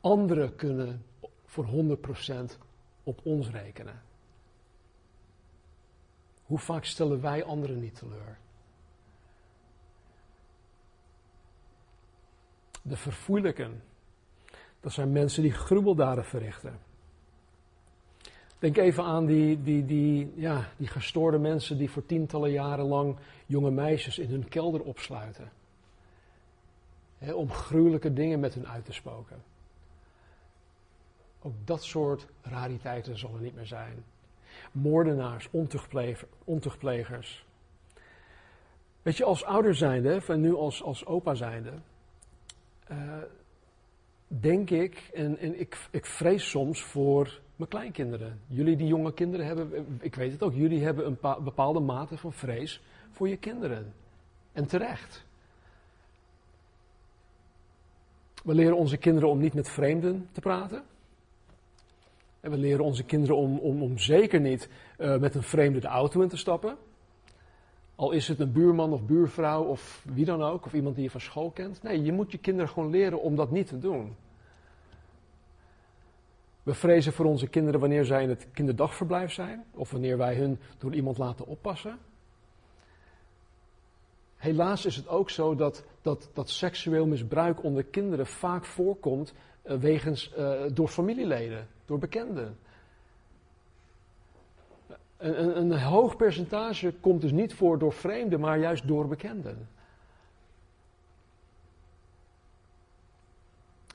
anderen kunnen voor 100% op ons rekenen. Hoe vaak stellen wij anderen niet teleur? De verfoeilijken, dat zijn mensen die gruweldaden verrichten. Denk even aan die, die, die, ja, die gestoorde mensen die voor tientallen jaren lang jonge meisjes in hun kelder opsluiten. Om gruwelijke dingen met hun uit te spoken. Ook dat soort rariteiten zullen niet meer zijn. Moordenaars, ontuchtplegers. Weet je, als ouder zijnde, en nu als, als opa zijnde, uh, denk ik, en, en ik, ik vrees soms voor mijn kleinkinderen. Jullie die jonge kinderen hebben, ik weet het ook, jullie hebben een bepaalde mate van vrees voor je kinderen. En terecht. We leren onze kinderen om niet met vreemden te praten. En we leren onze kinderen om, om, om zeker niet uh, met een vreemde de auto in te stappen. Al is het een buurman of buurvrouw of wie dan ook, of iemand die je van school kent. Nee, je moet je kinderen gewoon leren om dat niet te doen. We vrezen voor onze kinderen wanneer zij in het kinderdagverblijf zijn, of wanneer wij hun door iemand laten oppassen. Helaas is het ook zo dat, dat, dat seksueel misbruik onder kinderen vaak voorkomt uh, wegens, uh, door familieleden, door bekenden. Een, een, een hoog percentage komt dus niet voor door vreemden, maar juist door bekenden.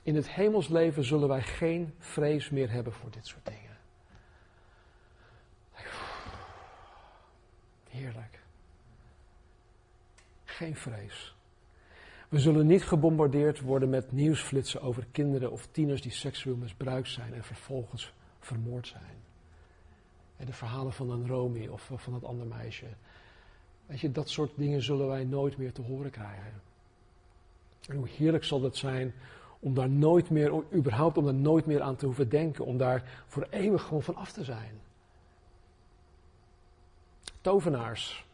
In het hemelsleven zullen wij geen vrees meer hebben voor dit soort dingen. Heerlijk. Geen vrees. We zullen niet gebombardeerd worden met nieuwsflitsen over kinderen of tieners die seksueel misbruikt zijn en vervolgens vermoord zijn. En de verhalen van een Romy of van dat andere meisje. Weet je, dat soort dingen zullen wij nooit meer te horen krijgen. En hoe heerlijk zal dat zijn om daar nooit meer, überhaupt om daar nooit meer aan te hoeven denken. Om daar voor eeuwig gewoon van af te zijn. Tovenaars.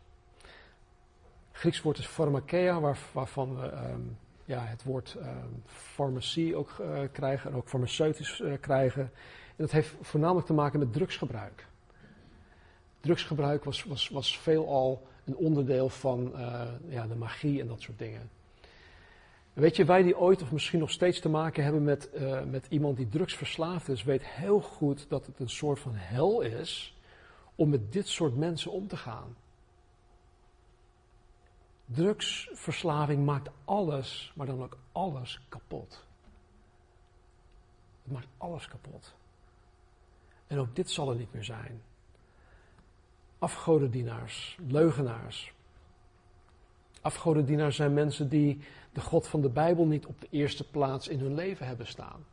Grieks woord is pharmakeia, waar, waarvan we ehm, ja, het woord um, farmacie ook uh, krijgen en ook farmaceutisch uh, krijgen. En dat heeft voornamelijk te maken met drugsgebruik. Drugsgebruik was, was, was veelal een onderdeel van uh, ja, de magie en dat soort dingen. Weet je, wij die ooit of misschien nog steeds te maken hebben met, met iemand die drugsverslaafd is, weet heel goed dat het een soort van hel is om met dit soort mensen om te gaan. Drugsverslaving maakt alles, maar dan ook alles kapot. Het maakt alles kapot. En ook dit zal er niet meer zijn. Afgodendienaars, leugenaars. Afgodendienaars zijn mensen die de God van de Bijbel niet op de eerste plaats in hun leven hebben staan.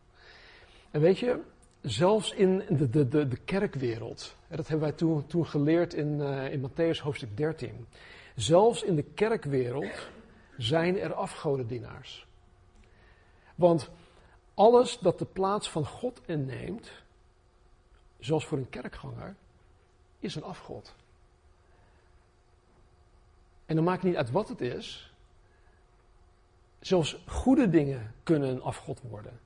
En weet je, zelfs in de, de, de, de kerkwereld, dat hebben wij toen, toen geleerd in, uh, in Matthäus hoofdstuk 13. Zelfs in de kerkwereld zijn er afgodendienaars. Want alles dat de plaats van God inneemt, zoals voor een kerkganger, is een afgod. En dan maakt het niet uit wat het is. Zelfs goede dingen kunnen een afgod worden.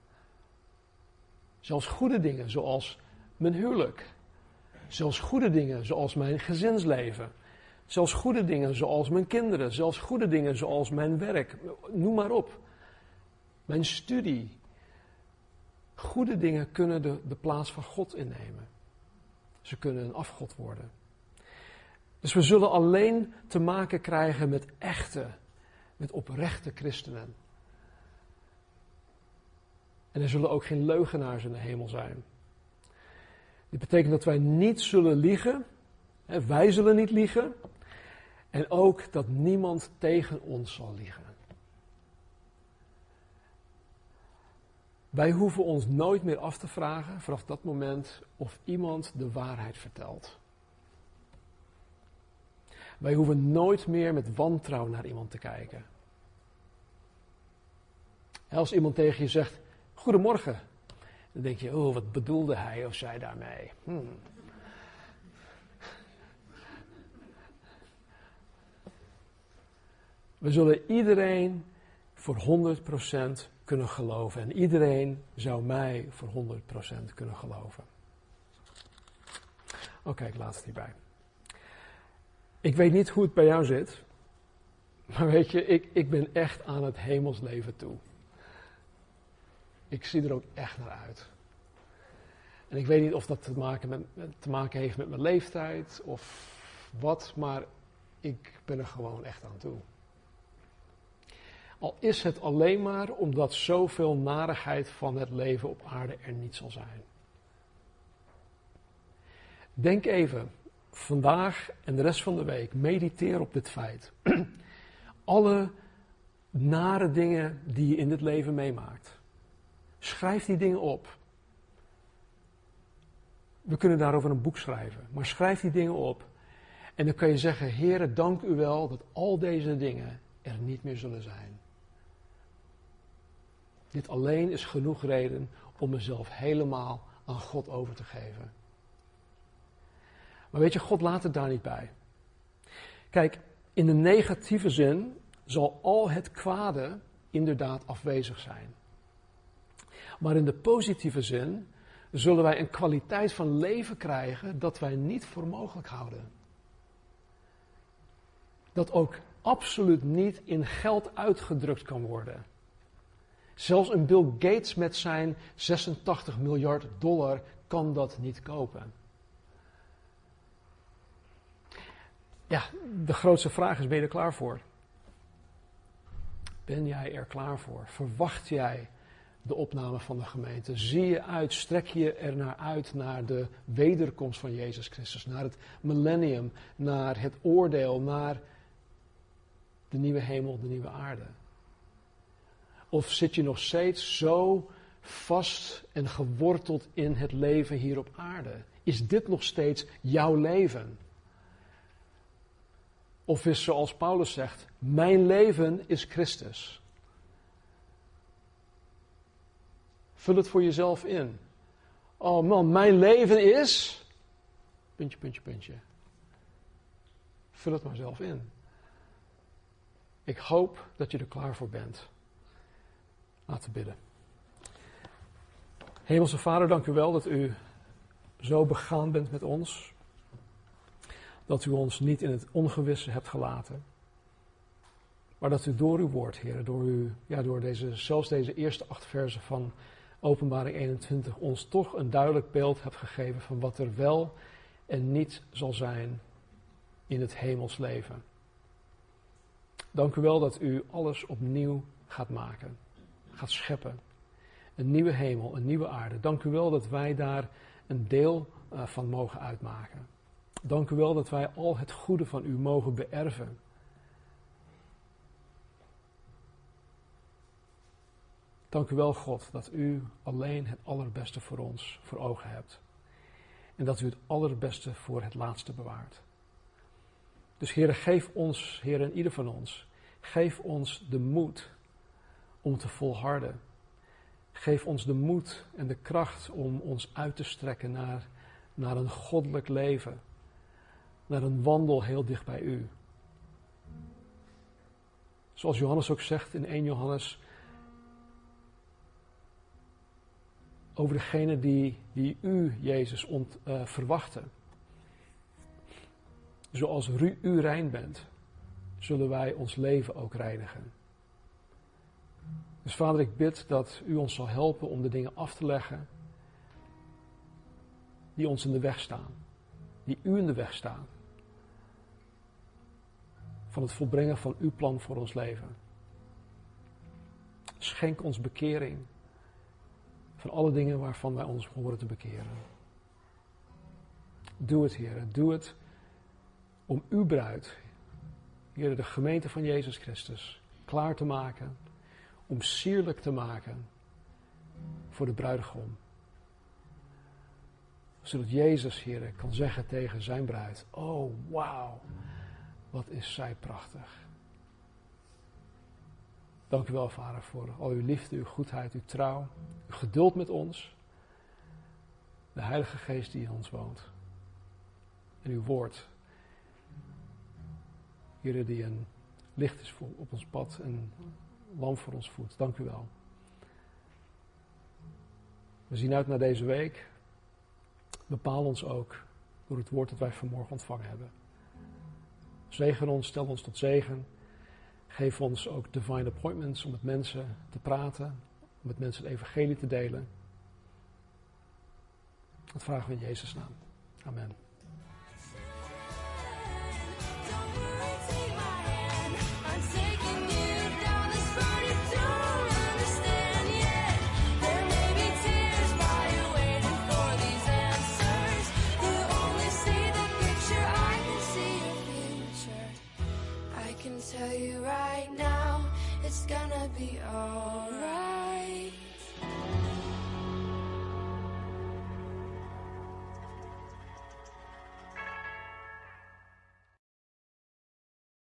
Zelfs goede dingen zoals mijn huwelijk. Zelfs goede dingen zoals mijn gezinsleven. Zelfs goede dingen zoals mijn kinderen. Zelfs goede dingen zoals mijn werk. Noem maar op. Mijn studie. Goede dingen kunnen de, de plaats van God innemen. Ze kunnen een afgod worden. Dus we zullen alleen te maken krijgen met echte, met oprechte christenen. En er zullen ook geen leugenaars in de hemel zijn. Dit betekent dat wij niet zullen liegen. Wij zullen niet liegen. En ook dat niemand tegen ons zal liegen. Wij hoeven ons nooit meer af te vragen vanaf dat moment of iemand de waarheid vertelt. Wij hoeven nooit meer met wantrouwen naar iemand te kijken. Als iemand tegen je zegt: Goedemorgen, dan denk je: Oh, wat bedoelde hij of zij daarmee? Hmm. We zullen iedereen voor 100% kunnen geloven. En iedereen zou mij voor 100% kunnen geloven. Oké, ik laat het hierbij. Ik weet niet hoe het bij jou zit. Maar weet je, ik, ik ben echt aan het hemelsleven toe. Ik zie er ook echt naar uit. En ik weet niet of dat te maken, met, te maken heeft met mijn leeftijd of wat, maar ik ben er gewoon echt aan toe. Al is het alleen maar omdat zoveel narigheid van het leven op aarde er niet zal zijn. Denk even, vandaag en de rest van de week, mediteer op dit feit. Alle nare dingen die je in dit leven meemaakt. Schrijf die dingen op. We kunnen daarover een boek schrijven, maar schrijf die dingen op. En dan kan je zeggen, Heere, dank u wel dat al deze dingen er niet meer zullen zijn. Dit alleen is genoeg reden om mezelf helemaal aan God over te geven. Maar weet je, God laat het daar niet bij. Kijk, in de negatieve zin zal al het kwade inderdaad afwezig zijn. Maar in de positieve zin zullen wij een kwaliteit van leven krijgen dat wij niet voor mogelijk houden. Dat ook absoluut niet in geld uitgedrukt kan worden. Zelfs een Bill Gates met zijn 86 miljard dollar kan dat niet kopen. Ja, de grootste vraag is: ben je er klaar voor? Ben jij er klaar voor? Verwacht jij de opname van de gemeente? Zie je uit, strek je er naar uit naar de wederkomst van Jezus Christus, naar het millennium, naar het oordeel, naar de nieuwe hemel, de nieuwe aarde? Of zit je nog steeds zo vast en geworteld in het leven hier op aarde? Is dit nog steeds jouw leven? Of is zoals Paulus zegt, mijn leven is Christus. Vul het voor jezelf in. Oh man, mijn leven is. Puntje, puntje, puntje. Vul het maar zelf in. Ik hoop dat je er klaar voor bent. Laten we bidden. Hemelse Vader, dank u wel dat u zo begaan bent met ons. Dat u ons niet in het ongewisse hebt gelaten. Maar dat u door uw woord, Heer, door, u, ja, door deze, zelfs deze eerste acht versen van Openbaring 21, ons toch een duidelijk beeld hebt gegeven van wat er wel en niet zal zijn in het hemels leven. Dank u wel dat u alles opnieuw gaat maken gaat scheppen. Een nieuwe hemel, een nieuwe aarde. Dank u wel dat wij daar een deel uh, van mogen uitmaken. Dank u wel dat wij al het goede van u mogen beërven. Dank u wel, God, dat u alleen het allerbeste voor ons voor ogen hebt. En dat u het allerbeste voor het laatste bewaart. Dus Heer, geef ons, Heer, en ieder van ons, geef ons de moed om te volharden. Geef ons de moed en de kracht om ons uit te strekken naar, naar een goddelijk leven. Naar een wandel heel dicht bij U. Zoals Johannes ook zegt in 1 Johannes. Over degene die, die U, Jezus, ont, uh, verwachten. Zoals u rein bent, zullen wij ons leven ook reinigen. Dus vader, ik bid dat u ons zal helpen om de dingen af te leggen die ons in de weg staan, die u in de weg staan. Van het volbrengen van uw plan voor ons leven. Schenk ons bekering van alle dingen waarvan wij ons horen te bekeren. Doe het, Heer. Doe het om uw bruid, Heer, de gemeente van Jezus Christus, klaar te maken om sierlijk te maken voor de bruidegom. Zodat Jezus, Heer, kan zeggen tegen zijn bruid: Oh, wauw, wat is zij prachtig. Dank u wel, Vader, voor al uw liefde, uw goedheid, uw trouw, uw geduld met ons. De Heilige Geest die in ons woont. En uw woord. Heer, die een licht is op ons pad en lamp voor ons voet. Dank u wel. We zien uit naar deze week. Bepaal ons ook door het woord dat wij vanmorgen ontvangen hebben. Zegen ons, stel ons tot zegen. Geef ons ook divine appointments om met mensen te praten, om met mensen het evangelie te delen. Dat vragen we in Jezus' naam. Amen. Be alright.